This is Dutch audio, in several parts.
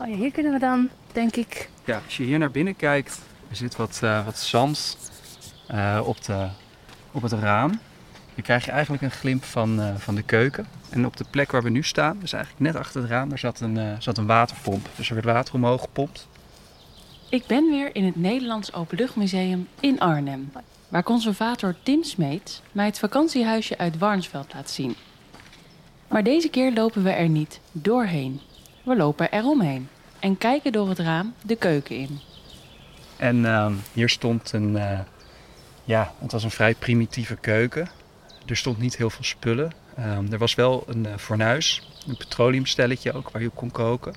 Oh ja, hier kunnen we dan, denk ik. Ja, als je hier naar binnen kijkt, er zit wat, uh, wat zand uh, op, de, op het raam. Dan krijg je eigenlijk een glimp van, uh, van de keuken. En op de plek waar we nu staan, dus eigenlijk net achter het raam, daar zat een, zat een waterpomp. Dus er werd water omhoog gepompt. Ik ben weer in het Nederlands Openluchtmuseum in Arnhem. Waar conservator Tim Smeets mij het vakantiehuisje uit Warnsveld laat zien. Maar deze keer lopen we er niet doorheen. We lopen eromheen en kijken door het raam de keuken in. En uh, hier stond een, uh, ja, het was een vrij primitieve keuken. Er stond niet heel veel spullen. Uh, er was wel een uh, fornuis, een petroleumstelletje ook waar je kon koken.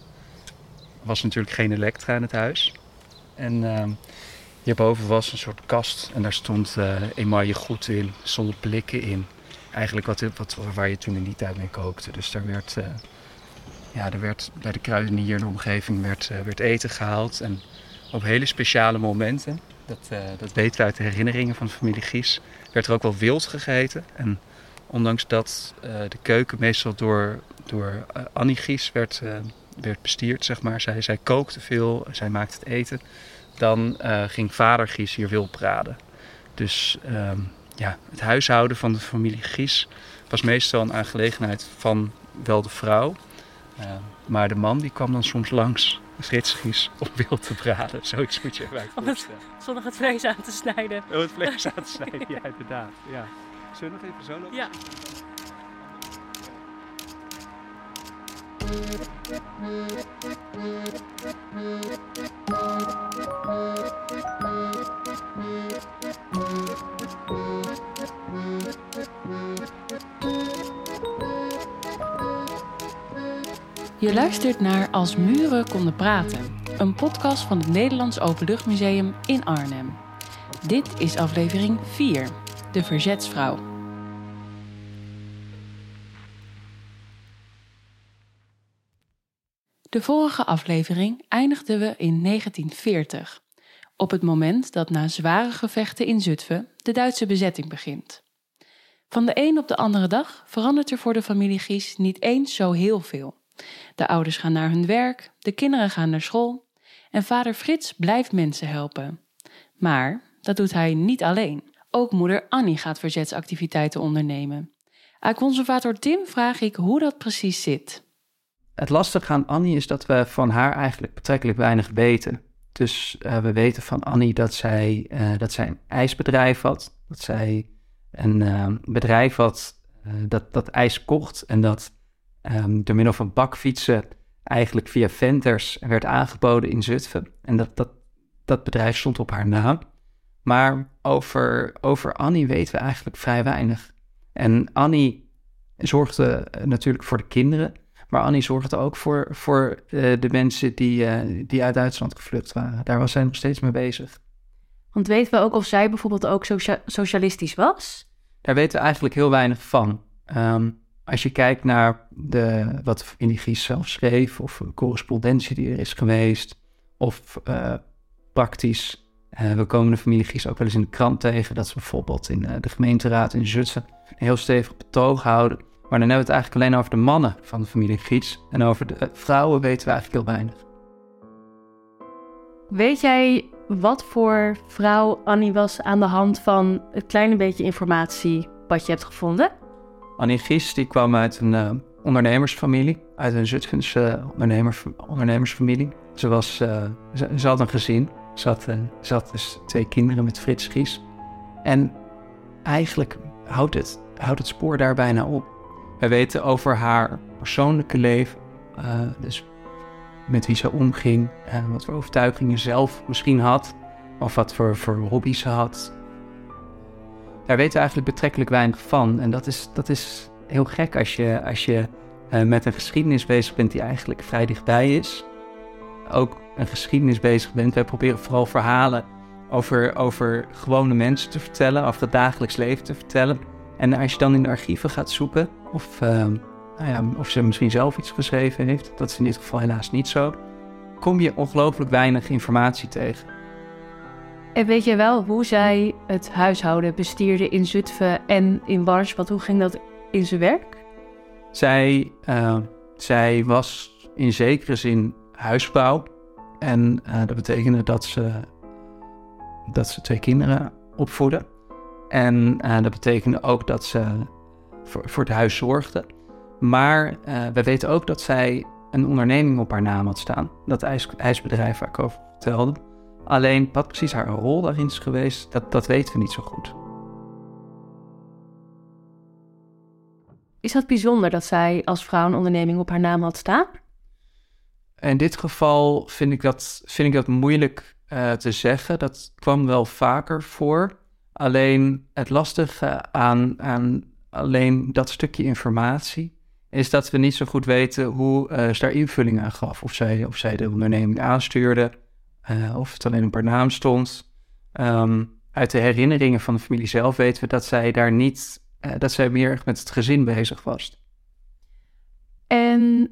Er was natuurlijk geen elektra in het huis. En ehm, hierboven was een soort kast en daar stond emaille goed in, stonden blikken in. Eigenlijk wat, wat, waar je toen in die tijd mee kookte. Dus daar werd ja, er werd bij de kruidenier in de omgeving werd, uh, werd eten gehaald. En op hele speciale momenten, dat, uh, dat weten we uit de herinneringen van de familie Gies, werd er ook wel wild gegeten. En ondanks dat uh, de keuken meestal door, door Annie Gies werd, werd bestierd, zeg maar. Zij, zij kookte veel, zij maakte het eten. Dan ging vader Gies hier wild braden. Dus um, ja, het huishouden van de familie Gies was meestal een aangelegenheid van wel de vrouw. Maar de man die kwam dan soms langs, Fritsgies, om wild te braden. Zoiets moet je erbij voorstellen. Zonder het vlees aan te snijden. Oh, het vlees aan te snijden, ja, inderdaad. Ja. Zullen we nog even zo lopen? Ja. Je luistert naar Als muren konden praten, een podcast van het Nederlands Openluchtmuseum in Arnhem. Dit is aflevering 4, De Verzetsvrouw. De vorige aflevering eindigden we in 1940, op het moment dat na zware gevechten in Zutphen de Duitse bezetting begint. Van de een op de andere dag verandert er voor de familie Gies niet eens zo heel veel. De ouders gaan naar hun werk, de kinderen gaan naar school en vader Frits blijft mensen helpen. Maar dat doet hij niet alleen. Ook moeder Annie gaat verzetsactiviteiten ondernemen. Aan conservator Tim vraag ik hoe dat precies zit. Het lastige aan Annie is dat we van haar eigenlijk betrekkelijk weinig weten. Dus uh, we weten van Annie dat zij, uh, dat zij een ijsbedrijf had. Dat zij een uh, bedrijf had dat, dat ijs kocht en dat um, door middel van bakfietsen eigenlijk via Venters werd aangeboden in Zutphen. En dat, dat, dat bedrijf stond op haar naam. Maar over, over Annie weten we eigenlijk vrij weinig. En Annie zorgde natuurlijk voor de kinderen. Maar Annie zorgde ook voor, voor uh, de mensen die, uh, die uit Duitsland gevlucht waren. Daar was zij nog steeds mee bezig. Want weten we ook of zij bijvoorbeeld ook socia socialistisch was? Daar weten we eigenlijk heel weinig van. Um, als je kijkt naar de, wat Indigies zelf schreef, of correspondentie die er is geweest, of uh, praktisch. Uh, we komen de familie Gies ook wel eens in de krant tegen dat ze bijvoorbeeld in de gemeenteraad in Zutphen een heel stevig betoog houden. Maar dan hebben we het eigenlijk alleen over de mannen van de familie Gies. En over de vrouwen weten we eigenlijk heel weinig. Weet jij wat voor vrouw Annie was aan de hand van het kleine beetje informatie wat je hebt gevonden? Annie Gies die kwam uit een uh, ondernemersfamilie, uit een Zutphense ondernemers, ondernemersfamilie. Ze, was, uh, ze, had een gezin, ze had, ze had dus twee kinderen met Frits Gies. En eigenlijk houdt het, houdt het spoor daar bijna op. We weten over haar persoonlijke leven, dus met wie ze omging, wat voor overtuigingen zelf misschien had, of wat voor, voor hobby's ze had, daar weten we eigenlijk betrekkelijk weinig van. En dat is, dat is heel gek als je, als je uh, met een geschiedenis bezig bent die eigenlijk vrij dichtbij is. Ook een geschiedenis bezig bent. Wij proberen vooral verhalen over, over gewone mensen te vertellen, over het dagelijks leven te vertellen. En als je dan in de archieven gaat zoeken, of, uh, nou ja, of ze misschien zelf iets geschreven heeft, dat is in dit geval helaas niet zo, kom je ongelooflijk weinig informatie tegen. En weet je wel hoe zij het huishouden bestierde in Zutphen en in Want Hoe ging dat in zijn werk? Zij, uh, zij was in zekere zin huisvrouw. En dat betekende dat ze, dat ze twee kinderen opvoeden. En dat betekende ook dat ze voor, voor het huis zorgde. Maar we weten ook dat zij een onderneming op haar naam had staan. Dat ijs, ijsbedrijf waar ik over vertelde. Alleen wat precies haar rol daarin is geweest, dat, dat weten we niet zo goed. Is dat bijzonder dat zij als vrouw een onderneming op haar naam had staan? In dit geval vind ik dat, vind ik dat moeilijk uh, te zeggen. Dat kwam wel vaker voor. Alleen het lastige aan, aan alleen dat stukje informatie is dat we niet zo goed weten hoe uh, ze daar invulling aan gaf. Of zij, of zij de onderneming aanstuurde, uh, of het alleen op haar naam stond. Um, uit de herinneringen van de familie zelf weten we dat zij daar niet, uh, dat zij meer met het gezin bezig was. En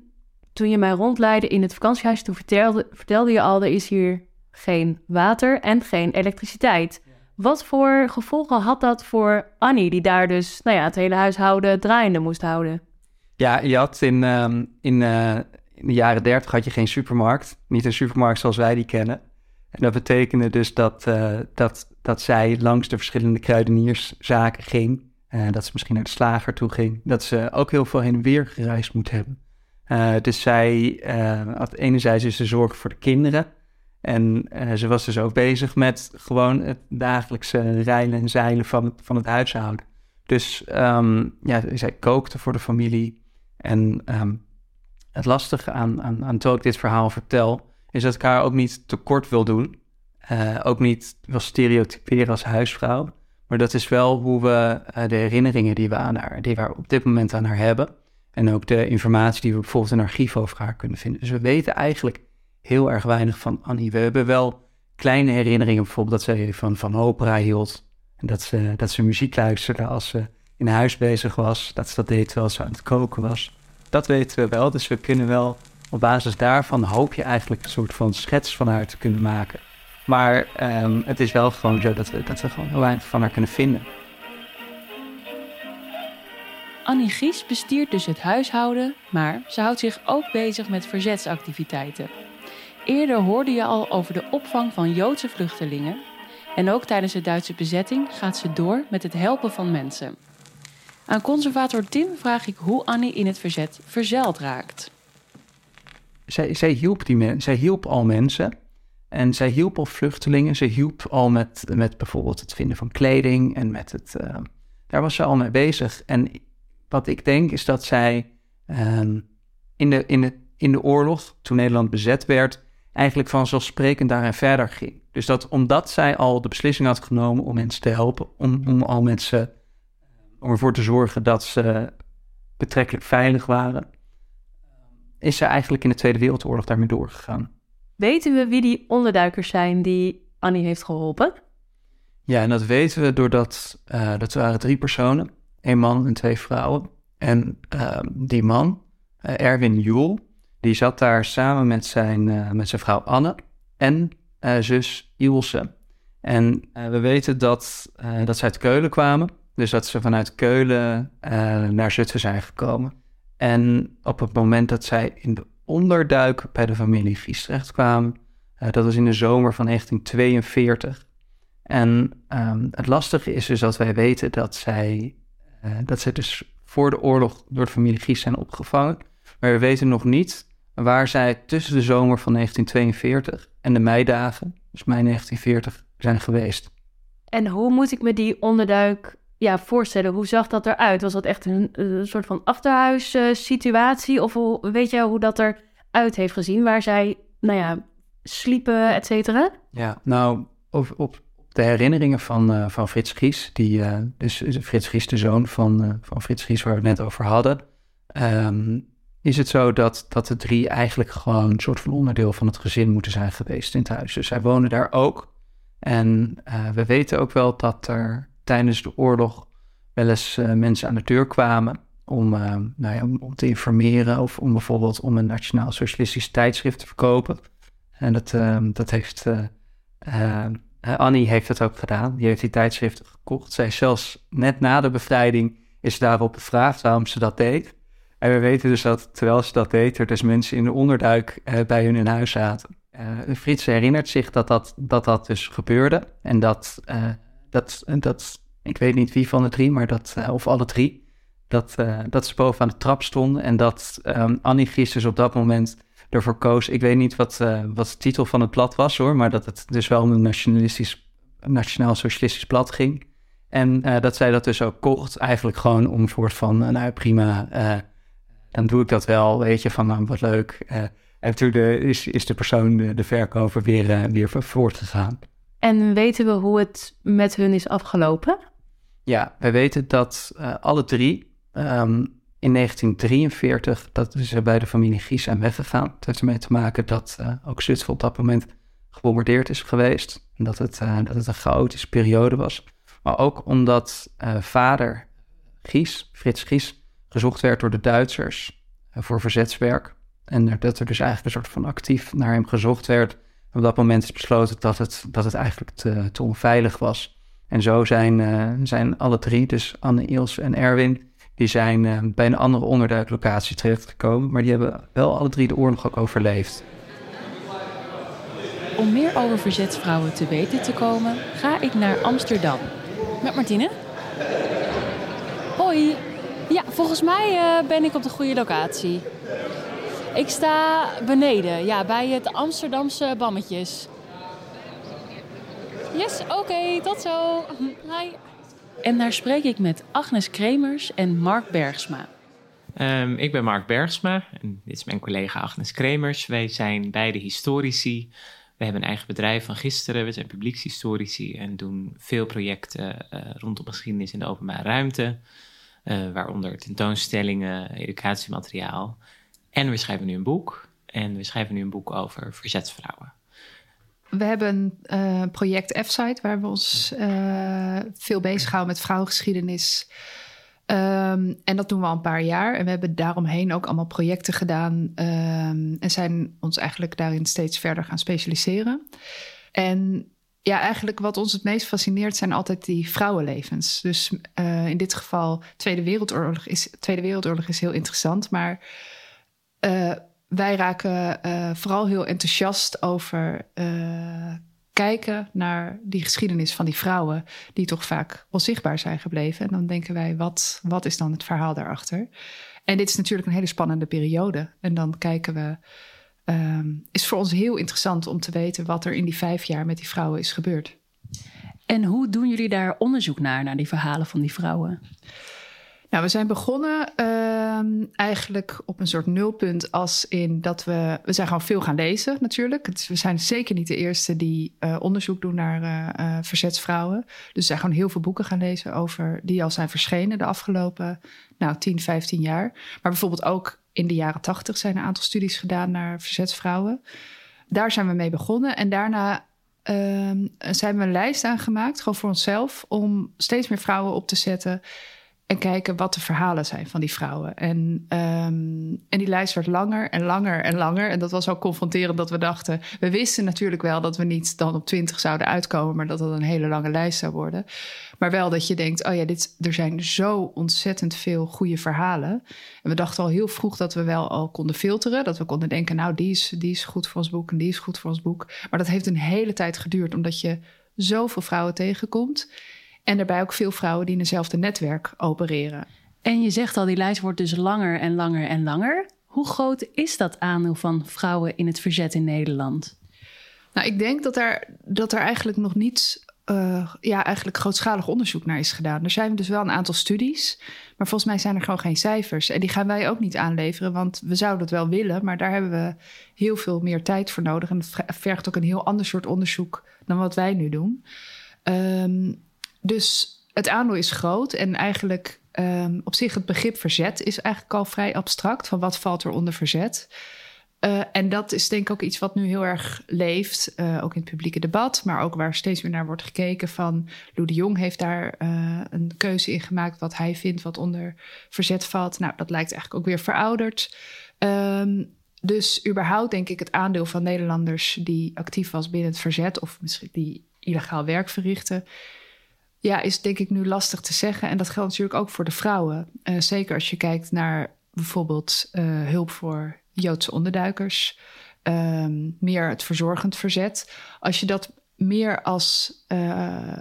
toen je mij rondleidde in het vakantiehuis, toen vertelde, vertelde je al, er is hier geen water en geen elektriciteit. Wat voor gevolgen had dat voor Annie, die daar dus nou ja, het hele huishouden draaiende moest houden? Ja, je had in, um, in, uh, in, de jaren dertig had je geen supermarkt. Niet een supermarkt zoals wij die kennen. En dat betekende dus dat, uh, dat, dat zij langs de verschillende kruidenierszaken ging. Uh, dat ze misschien naar de slager toe ging. Dat ze ook heel veel heen en weer gereisd moet hebben. dus zij had enerzijds dus de zorg voor de kinderen. En ze was dus ook bezig met gewoon het dagelijkse rijlen en zeilen van, van het huishouden. Dus um, ja, zij kookte voor de familie. En ehm, het lastige aan, aan, aan terwijl ik dit verhaal vertel, is dat ik haar ook niet tekort wil doen. Uh, ook niet wil stereotyperen als huisvrouw. Maar dat is wel hoe we uh, de herinneringen die we, aan haar, die we op dit moment aan haar hebben. En ook de informatie die we bijvoorbeeld in archief over haar kunnen vinden. Dus we weten eigenlijk heel erg weinig van Annie. We hebben wel kleine herinneringen, bijvoorbeeld dat ze van, van opera hield. En dat ze, dat ze muziek luisterde als ze in huis bezig was. Dat ze dat deed terwijl ze aan het koken was. Dat weten we wel. Dus we kunnen wel op basis daarvan hoop je eigenlijk een soort van schets van haar te kunnen maken. Maar um, het is wel gewoon zo dat we, dat we gewoon heel weinig van haar kunnen vinden. Annie Gies bestiert dus het huishouden, maar ze houdt zich ook bezig met verzetsactiviteiten. Eerder hoorde je al over de opvang van Joodse vluchtelingen. En ook tijdens de Duitse bezetting gaat ze door met het helpen van mensen. Aan conservator Tim vraag ik hoe Annie in het verzet verzeild raakt. Zij, zij, hielp die men, zij hielp al mensen en zij hielp al vluchtelingen. Ze hielp al met, met bijvoorbeeld het vinden van kleding en met het. Uh, daar was ze al mee bezig. En wat ik denk is dat zij um, in, de, in, de, in de oorlog, toen Nederland bezet werd, eigenlijk vanzelfsprekend daarin verder ging. Dus dat omdat zij al de beslissing had genomen om mensen te helpen, om, om al mensen om ervoor te zorgen dat ze betrekkelijk veilig waren, is ze eigenlijk in de Tweede Wereldoorlog daarmee doorgegaan. Weten we wie die onderduikers zijn die Annie heeft geholpen? Ja, en dat weten we doordat uh, dat waren drie personen, een man en twee vrouwen. En uh, die man, uh, Erwin Joel, die zat daar samen met zijn, met zijn vrouw Anne en zus Ilse. En we weten dat, dat ze uit Keulen kwamen. Dus dat ze vanuit Keulen uh, naar Zutphen zijn gekomen. En op het moment dat zij in de onderduik bij de familie Vries kwamen, uh, dat was in de zomer van 1942. En um, het lastige is dus dat wij weten dat zij, uh, dat zij dus voor de oorlog door de familie Gies zijn opgevangen. Maar we weten nog niet waar zij tussen de zomer van 1942 en de meidagen, dus mei 1940, zijn geweest. En hoe moet ik me die onderduik ja, voorstellen? Hoe zag dat eruit? Was dat echt een, een soort van achterhuissituatie? Uh, of hoe, weet je hoe dat eruit heeft gezien? Waar zij, nou ja, sliepen, et cetera? Ja, nou, op, op de herinneringen van, uh, van Frits Gies, die, uh, dus Frits Gies, de zoon van, van Frits Gies, waar we het net over hadden, um, is het zo dat, dat de drie eigenlijk gewoon een soort van onderdeel van het gezin moeten zijn geweest in het huis. Dus zij wonen daar ook. En we weten ook wel dat er tijdens de oorlog wel eens uh, mensen aan de deur kwamen om, uh, nou ja, om, te informeren of om bijvoorbeeld om een nationaal socialistisch tijdschrift te verkopen. En dat, uh, dat heeft Annie heeft dat ook gedaan. Die heeft die tijdschriften gekocht. Zij zelfs net na de bevrijding is daarop gevraagd waarom ze dat deed. En we weten dus dat terwijl ze dat deed, er dus mensen in de onderduik bij hun in huis zaten. Frits herinnert zich dat dat, dat dat dus gebeurde. En dat, dat, dat, ik weet niet wie van de drie, maar dat, of alle drie, dat, dat ze boven aan de trap stonden. En dat um, Annie Gies op dat moment ervoor koos. Ik weet niet wat, wat de titel van het blad was hoor, maar dat het dus wel om een nationalistisch, nationaal-socialistisch blad ging. En dat zij dat dus ook kocht, eigenlijk gewoon om een soort van, nou prima dan doe ik dat wel, weet je, van nou, wat leuk. En toen de, is, is de persoon, de, verkoper, weer, weer voortgegaan. En weten we hoe het met hun is afgelopen? Ja, we weten dat uh, alle drie um, in 1943, dat ze bij de familie Gies zijn weggegaan. Dat heeft ermee te maken dat ook Zutphen op dat moment gebombardeerd is geweest. En dat het, dat het een chaotische periode was. Maar ook omdat vader Gies, Frits Gies, gezocht werd door de Duitsers eh, voor verzetswerk. En dat er dus eigenlijk een soort van actief naar hem gezocht werd. Op dat moment is besloten dat het, dat het eigenlijk te, te onveilig was. En zo zijn, uh, zijn alle drie, dus Anne, Iels en Erwin, die zijn uh, bij een andere onderduiklocatie terechtgekomen. Maar die hebben wel alle drie de oorlog ook overleefd. Om meer over verzetsvrouwen te weten te komen, ga ik naar Amsterdam. Met Martine. Hoi, ja, volgens mij uh, ben ik op de goede locatie. Ik sta beneden, ja, bij het Amsterdamse Bammetjes. Yes, oké, okay, tot zo. Hi. En daar spreek ik met Agnes Kremers en Mark Bergsma. Um, ik ben Mark Bergsma en dit is mijn collega Agnes Kremers. Wij zijn beide historici. We hebben een eigen bedrijf van gisteren. We zijn publiekshistorici en doen veel projecten uh, rondom geschiedenis in de openbare ruimte. Uh, waaronder tentoonstellingen, educatiemateriaal. En we schrijven nu een boek. En we schrijven nu een boek over verzetsvrouwen. We hebben een uh, project F-Site waar we ons uh, veel bezighouden met vrouwengeschiedenis. Um, en dat doen we al een paar jaar. En we hebben daaromheen ook allemaal projecten gedaan. Um, en zijn ons eigenlijk daarin steeds verder gaan specialiseren. En ja, eigenlijk wat ons het meest fascineert zijn altijd die vrouwenlevens. Dus uh, in dit geval Tweede Wereldoorlog is, Tweede Wereldoorlog is heel interessant. Maar uh, wij raken uh, vooral heel enthousiast over kijken naar die geschiedenis van die vrouwen... die toch vaak onzichtbaar zijn gebleven. En dan denken wij, wat, wat is dan het verhaal daarachter? En dit is natuurlijk een hele spannende periode. En dan kijken we um, is voor ons heel interessant om te weten wat er in die vijf jaar met die vrouwen is gebeurd. En hoe doen jullie daar onderzoek naar, naar die verhalen van die vrouwen? Nou, we zijn begonnen uh, eigenlijk op een soort nulpunt als in dat we... We zijn gewoon veel gaan lezen natuurlijk. We zijn zeker niet de eerste die uh, onderzoek doen naar uh, verzetsvrouwen. Dus we zijn gewoon heel veel boeken gaan lezen over... die al zijn verschenen de afgelopen nou, 10, 15 jaar. Maar bijvoorbeeld ook in de jaren 80 zijn een aantal studies gedaan naar verzetsvrouwen. Daar zijn we mee begonnen. En daarna uh, zijn we een lijst aangemaakt, gewoon voor onszelf... om steeds meer vrouwen op te zetten en kijken wat de verhalen zijn van die vrouwen. En, um, en die lijst werd langer en langer en langer. En dat was ook confronterend dat we dachten... we wisten natuurlijk wel dat we niet dan op twintig zouden uitkomen... maar dat dat een hele lange lijst zou worden. Maar wel dat je denkt, oh ja, dit, er zijn zo ontzettend veel goede verhalen. En we dachten al heel vroeg dat we wel al konden filteren. Dat we konden denken, nou, die is, die is goed voor ons boek en die is goed voor ons boek. Maar dat heeft een hele tijd geduurd, omdat je zoveel vrouwen tegenkomt... En daarbij ook veel vrouwen die in eenzelfde netwerk opereren. En je zegt al, die lijst wordt dus langer en langer en langer. Hoe groot is dat aandeel van vrouwen in het verzet in Nederland? Nou, ik denk dat er, dat er eigenlijk nog niet uh, ja, eigenlijk grootschalig onderzoek naar is gedaan. Er zijn dus wel een aantal studies, maar volgens mij zijn er gewoon geen cijfers. En die gaan wij ook niet aanleveren, want we zouden het wel willen, maar daar hebben we heel veel meer tijd voor nodig. En het vergt ook een heel ander soort onderzoek dan wat wij nu doen. Um, dus het aandeel is groot en eigenlijk um, op zich het begrip verzet is eigenlijk al vrij abstract. Van wat valt er onder verzet? Uh, en dat is denk ik ook iets wat nu heel erg leeft, uh, ook in het publieke debat, maar ook waar steeds meer naar wordt gekeken van Lou de Jong heeft daar uh, een keuze in gemaakt wat hij vindt wat onder verzet valt. Nou, dat lijkt eigenlijk ook weer verouderd. Um, dus überhaupt denk ik het aandeel van Nederlanders die actief was binnen het verzet of misschien die illegaal werk verrichten, ja, is denk ik nu lastig te zeggen. En dat geldt natuurlijk ook voor de vrouwen. Uh, zeker als je kijkt naar bijvoorbeeld hulp voor Joodse onderduikers, ehm, meer het verzorgend verzet. Als je dat meer als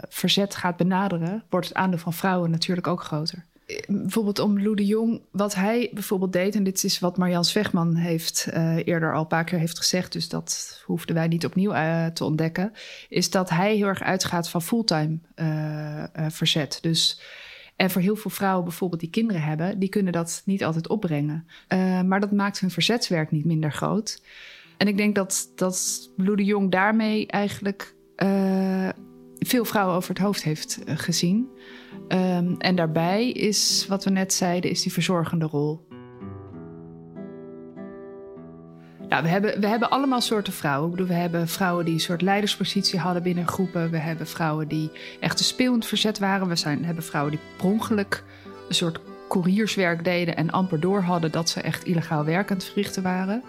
verzet gaat benaderen, wordt het aandeel van vrouwen natuurlijk ook groter bijvoorbeeld om Lou de Jong, wat hij bijvoorbeeld deed, en dit is wat Marjan Zwegman heeft uh, eerder al een paar keer heeft gezegd, dus dat hoefden wij niet opnieuw uh, te ontdekken, is dat hij heel erg uitgaat van fulltime uh, verzet. Dus en voor heel veel vrouwen bijvoorbeeld die kinderen hebben, die kunnen dat niet altijd opbrengen. maar dat maakt hun verzetswerk niet minder groot. En ik denk dat, dat Lou de Jong daarmee eigenlijk veel vrouwen over het hoofd heeft gezien. Um, en daarbij is, wat we net zeiden, is die verzorgende rol. We hebben, we hebben allemaal soorten vrouwen. Ik bedoel, we hebben vrouwen die een soort leiderspositie hadden binnen groepen. We hebben vrouwen die echt een speelend verzet waren. We zijn, hebben vrouwen die prongelijk een soort courierswerk deden en amper door hadden dat ze echt illegaal werk aan het verrichten waren.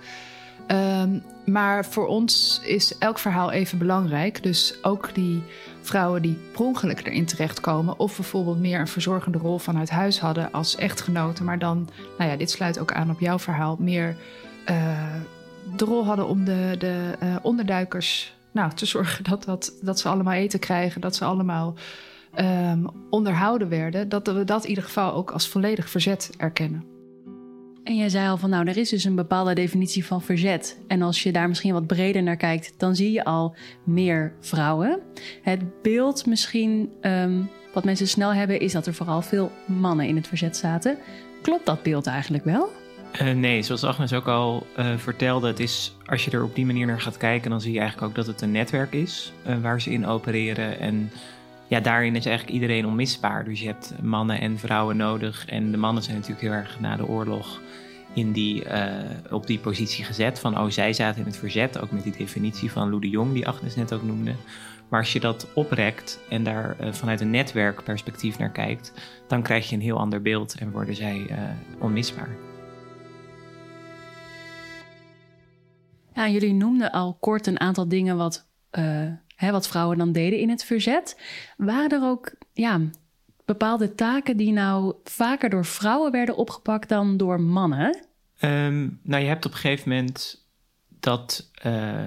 Um, maar voor ons is elk verhaal even belangrijk. Dus ook die vrouwen die per erin terechtkomen, of bijvoorbeeld meer een verzorgende rol vanuit huis hadden als echtgenoten, maar dan, nou ja, dit sluit ook aan op jouw verhaal, meer uh, de rol hadden om de, de uh, onderduikers nou, te zorgen dat, dat, dat ze allemaal eten krijgen, dat ze allemaal um, onderhouden werden, dat we dat in ieder geval ook als volledig verzet erkennen. En jij zei al van nou, er is dus een bepaalde definitie van verzet. En als je daar misschien wat breder naar kijkt, dan zie je al meer vrouwen. Het beeld misschien um, wat mensen snel hebben, is dat er vooral veel mannen in het verzet zaten. Klopt dat beeld eigenlijk wel? Uh, nee, zoals Agnes ook al uh, vertelde, het is, als je er op die manier naar gaat kijken, dan zie je eigenlijk ook dat het een netwerk is uh, waar ze in opereren. En ja, daarin is eigenlijk iedereen onmisbaar. Dus je hebt mannen en vrouwen nodig. En de mannen zijn natuurlijk heel erg na de oorlog in die, uh, op die positie gezet. Van oh, zij zaten in het verzet. Ook met die definitie van Lou de Jong, die Agnes net ook noemde. Maar als je dat oprekt en daar uh, vanuit een netwerkperspectief naar kijkt, dan krijg je een heel ander beeld en worden zij uh, onmisbaar. Ja, jullie noemden al kort een aantal dingen wat hè, wat vrouwen dan deden in het verzet. Waren er ook ja, bepaalde taken die nou vaker door vrouwen werden opgepakt dan door mannen? Um, nou, je hebt op een gegeven moment dat, uh,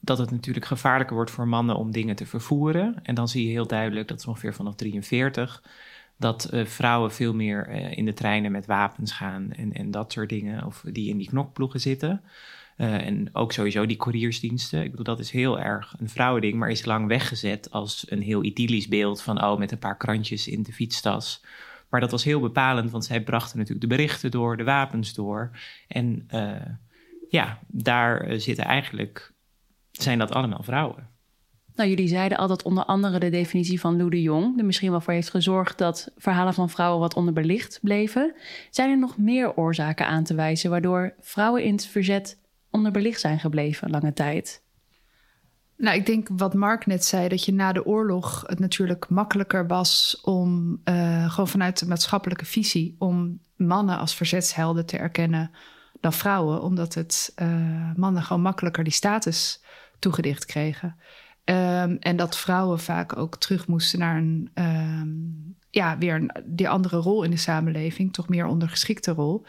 dat het natuurlijk gevaarlijker wordt voor mannen om dingen te vervoeren. En dan zie je heel duidelijk, dat is ongeveer vanaf 43, dat uh, vrouwen veel meer uh, in de treinen met wapens gaan en, en dat soort dingen, of die in die knokploegen zitten. Uh, en ook sowieso die couriersdiensten. Ik bedoel, dat is heel erg een vrouwending, maar is lang weggezet als een heel idyllisch beeld van, oh, met een paar krantjes in de fietstas. Maar dat was heel bepalend, want zij brachten natuurlijk de berichten door, de wapens door. En uh, ja, daar uh, zitten eigenlijk, zijn dat allemaal vrouwen. Nou, jullie zeiden al dat onder andere de definitie van Lou de Jong er misschien wel voor heeft gezorgd dat verhalen van vrouwen wat onderbelicht bleven. Zijn er nog meer oorzaken aan te wijzen waardoor vrouwen in het verzet onderbelicht zijn gebleven lange tijd? Nou, ik denk wat Mark net zei, dat je na de oorlog het natuurlijk makkelijker was om uh, gewoon vanuit de maatschappelijke visie om mannen als verzetshelden te erkennen dan vrouwen, omdat het uh, mannen gewoon makkelijker die status toegedicht kregen. Um, en dat vrouwen vaak ook terug moesten naar een, um, ja, weer die andere rol in de samenleving, toch meer ondergeschikte rol.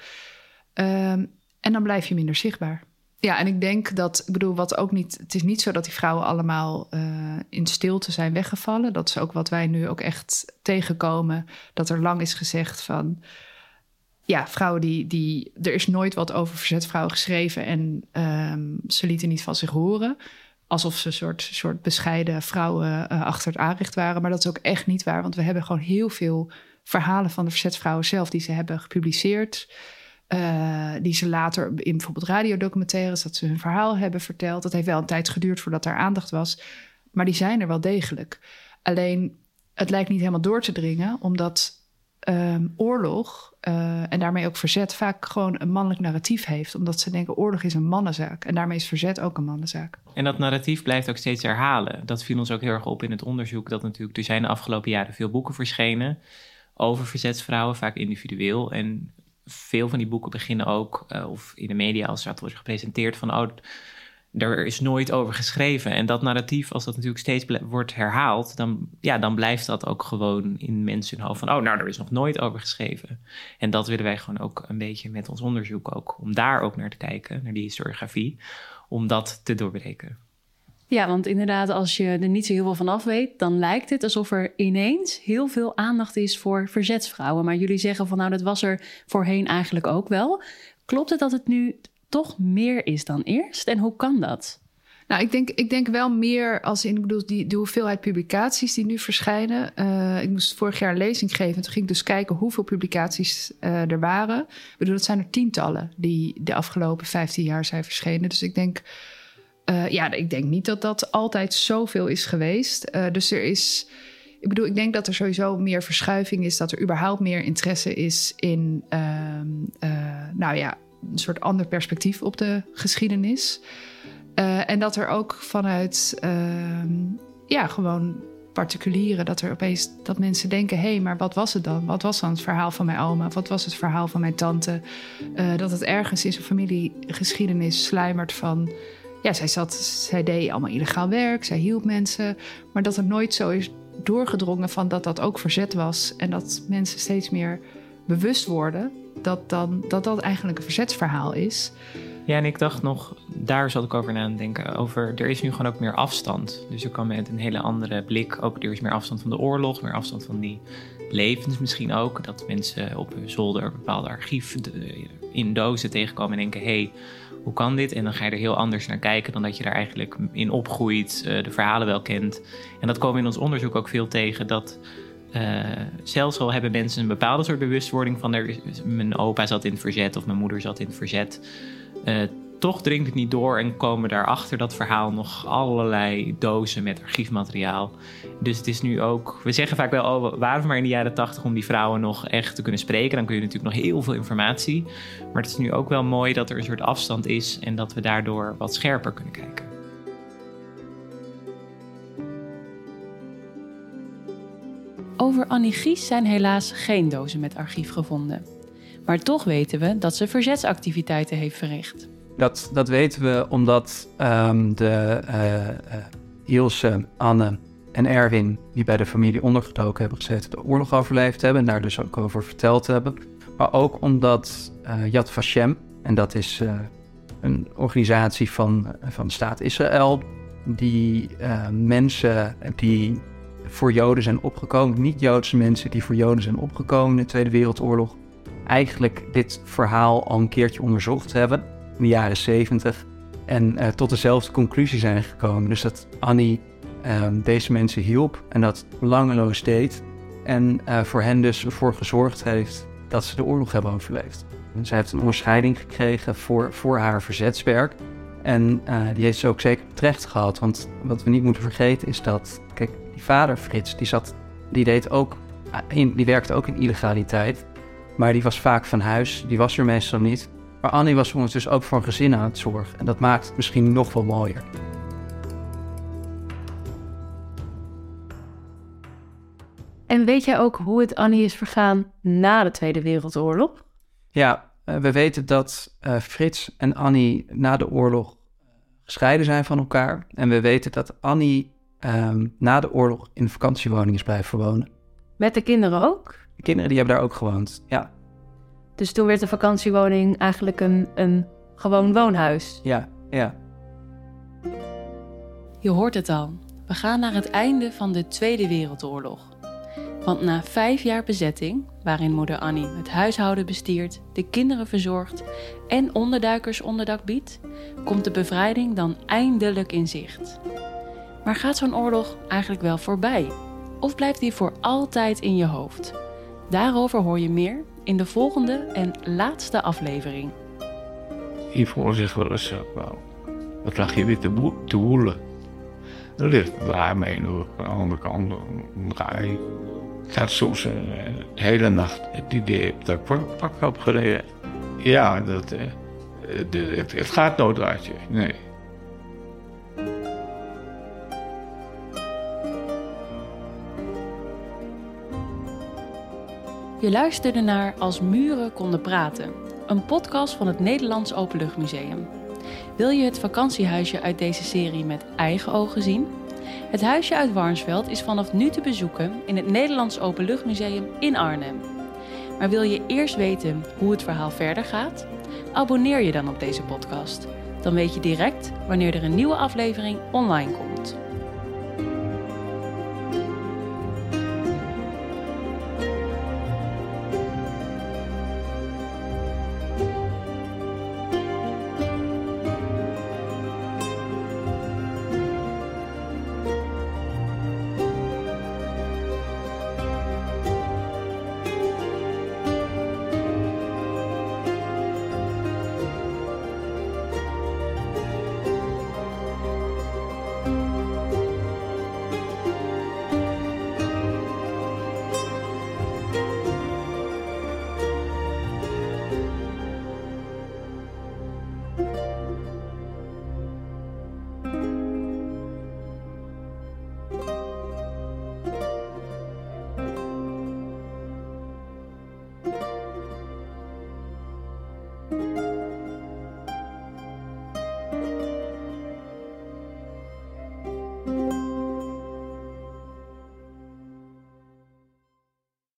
Um, en dan blijf je minder zichtbaar. Ja, en ik denk dat, ik bedoel, wat ook niet, het is niet zo dat die vrouwen allemaal uh, in stilte zijn weggevallen. Dat is ook wat wij nu ook echt tegenkomen. Dat er lang is gezegd van, ja, vrouwen die, die, er is nooit wat over verzetvrouwen geschreven en um, ze lieten niet van zich horen. Alsof ze een soort, soort bescheiden vrouwen uh, achter het aanrecht waren. Maar dat is ook echt niet waar, want we hebben gewoon heel veel verhalen van de verzetsvrouwen zelf die ze hebben gepubliceerd. Uh, die ze later in bijvoorbeeld radiodocumentaires, dat ze hun verhaal hebben verteld. Dat heeft wel een tijd geduurd voordat daar aandacht was. Maar die zijn er wel degelijk. Alleen het lijkt niet helemaal door te dringen, omdat um, oorlog uh, en daarmee ook verzet vaak gewoon een mannelijk narratief heeft. Omdat ze denken oorlog is een mannenzaak en daarmee is verzet ook een mannenzaak. En dat narratief blijft ook steeds herhalen. Dat viel ons ook heel erg op in het onderzoek. Dat natuurlijk, er zijn de afgelopen jaren veel boeken verschenen over verzetsvrouwen, vaak individueel. En veel van die boeken beginnen ook, uh, of in de media als dat wordt gepresenteerd, van oh, er is nooit over geschreven. En dat narratief, als dat natuurlijk steeds wordt herhaald, dan, ja, dan blijft dat ook gewoon in mensen hun hoofd van, oh, nou, er is nog nooit over geschreven. En dat willen wij gewoon ook een beetje met ons onderzoek ook, om daar ook naar te kijken, naar die historiografie, om dat te doorbreken. Ja, want inderdaad, als je er niet zo heel veel van af weet, dan lijkt het alsof er ineens heel veel aandacht is voor verzetsvrouwen. Maar jullie zeggen van nou, dat was er voorheen eigenlijk ook wel. Klopt het dat het nu toch meer is dan eerst? En hoe kan dat? Nou, ik denk, ik denk wel meer als in, ik bedoel, die, de hoeveelheid publicaties die nu verschijnen. Uh, ik moest vorig jaar een lezing geven. Toen ging ik dus kijken hoeveel publicaties uh, er waren. Ik bedoel, dat zijn er tientallen die de afgelopen 15 jaar zijn verschenen. Dus ik denk, uh, ja, ik denk niet dat dat altijd zoveel is geweest. dus er is. Ik bedoel, ik denk dat er sowieso meer verschuiving is, dat er überhaupt meer interesse is in, ehm, nou ja, een soort ander perspectief op de geschiedenis. En dat er ook vanuit, uh, ja, gewoon particulieren, dat er opeens dat mensen denken: hé, hey, maar wat was het dan? Wat was dan het verhaal van mijn oma? Wat was het verhaal van mijn tante? Dat het ergens in zijn familiegeschiedenis sluimert van. Ja, zij, zat, zij deed allemaal illegaal werk, zij hielp mensen. Maar dat het nooit zo is doorgedrongen van dat dat ook verzet was. En dat mensen steeds meer bewust worden dat dan, dat, dat eigenlijk een verzetsverhaal is. Ja, en ik dacht nog, daar zat ik over na te denken. Over, er is nu gewoon ook meer afstand. Dus er kan met een hele andere blik ook, er is meer afstand van de oorlog, meer afstand van die levens misschien ook. Dat mensen op hun zolder bepaalde archief in dozen tegenkomen en denken, hé, hey, hoe kan dit? En dan ga je er heel anders naar kijken dan dat je daar eigenlijk in opgroeit, eh, de verhalen wel kent. En dat komen we in ons onderzoek ook veel tegen, dat uh, zelfs al hebben mensen een bepaalde soort bewustwording van er, mijn opa zat in het verzet of mijn moeder zat in het verzet. Toch dringt het niet door en komen daarachter dat verhaal nog allerlei dozen met archiefmateriaal. Dus het is nu ook, we zeggen vaak wel, oh, waren we maar in de jaren tachtig om die vrouwen nog echt te kunnen spreken. Dan kun je natuurlijk nog heel veel informatie. Maar het is nu ook wel mooi dat er een soort afstand is en dat we daardoor wat scherper kunnen kijken. Over Annie Gies zijn helaas geen dozen met archief gevonden. Maar toch weten we dat ze verzetsactiviteiten heeft verricht. Dat, dat weten we omdat um, de uh, uh, Ilse, Anne en Erwin, die bij de familie ondergedoken hebben gezeten, de oorlog overleefd hebben en daar dus ook over verteld hebben. Maar ook omdat uh, Yad Vashem, en dat is een organisatie van, van de staat Israël, die mensen die voor Joden zijn opgekomen, niet-Joodse mensen die voor Joden zijn opgekomen in de Tweede Wereldoorlog, eigenlijk dit verhaal al een keertje onderzocht hebben in de jaren 70 en uh, tot dezelfde conclusie zijn gekomen. Dus dat Annie uh, deze mensen hielp en dat langeloos deed en uh, voor hen dus ervoor gezorgd heeft dat ze de oorlog hebben overleefd. En zij heeft een onderscheiding gekregen voor, voor haar verzetswerk. En uh, die heeft ze ook zeker terecht gehad. Want wat we niet moeten vergeten is dat, kijk, vader Frits, die, zat, die, deed ook, in, die werkte ook in illegaliteit. Maar die was vaak van huis, die was er meestal niet. Maar Annie was ondertussen ook voor een gezin aan het zorgen. En dat maakt het misschien nog wel mooier. En weet jij ook hoe het Annie is vergaan na de Tweede Wereldoorlog? Ja, uh, we weten dat uh, Frits en Annie na de oorlog gescheiden zijn van elkaar. En we weten dat Annie um, na de oorlog in de vakantiewoning is blijven wonen. Met de kinderen ook? De kinderen die hebben daar ook gewoond, ja. Dus toen werd de vakantiewoning eigenlijk een, een gewoon woonhuis? Ja, ja. Je hoort het al. We gaan naar het einde van de Tweede Wereldoorlog. Want na vijf jaar bezetting, waarin moeder Annie het huishouden bestiert, de kinderen verzorgt en onderduikers onderdak biedt, komt de bevrijding dan eindelijk in zicht. Maar gaat zo'n oorlog eigenlijk wel voorbij? Of blijft die voor altijd in je hoofd? Daarover hoor je meer in de volgende en laatste aflevering. Hiervoor zich wel eens, wel, wat lag je weer te, woe te woelen? Ligt daar mee aan de andere kant. Ik had soms uh, de hele nacht het idee dat ik pak, heb gereden. Ja, dat, de, het, het gaat nooit uit je. Nee. Je luisterde naar Als muren konden praten, een podcast van het Nederlands Openluchtmuseum. Wil je het vakantiehuisje uit deze serie met eigen ogen zien? Het huisje uit Warnsveld is vanaf nu te bezoeken in het Nederlands Openluchtmuseum in Arnhem. Maar wil je eerst weten hoe het verhaal verder gaat? Abonneer je dan op deze podcast. Dan weet je direct wanneer er een nieuwe aflevering online komt.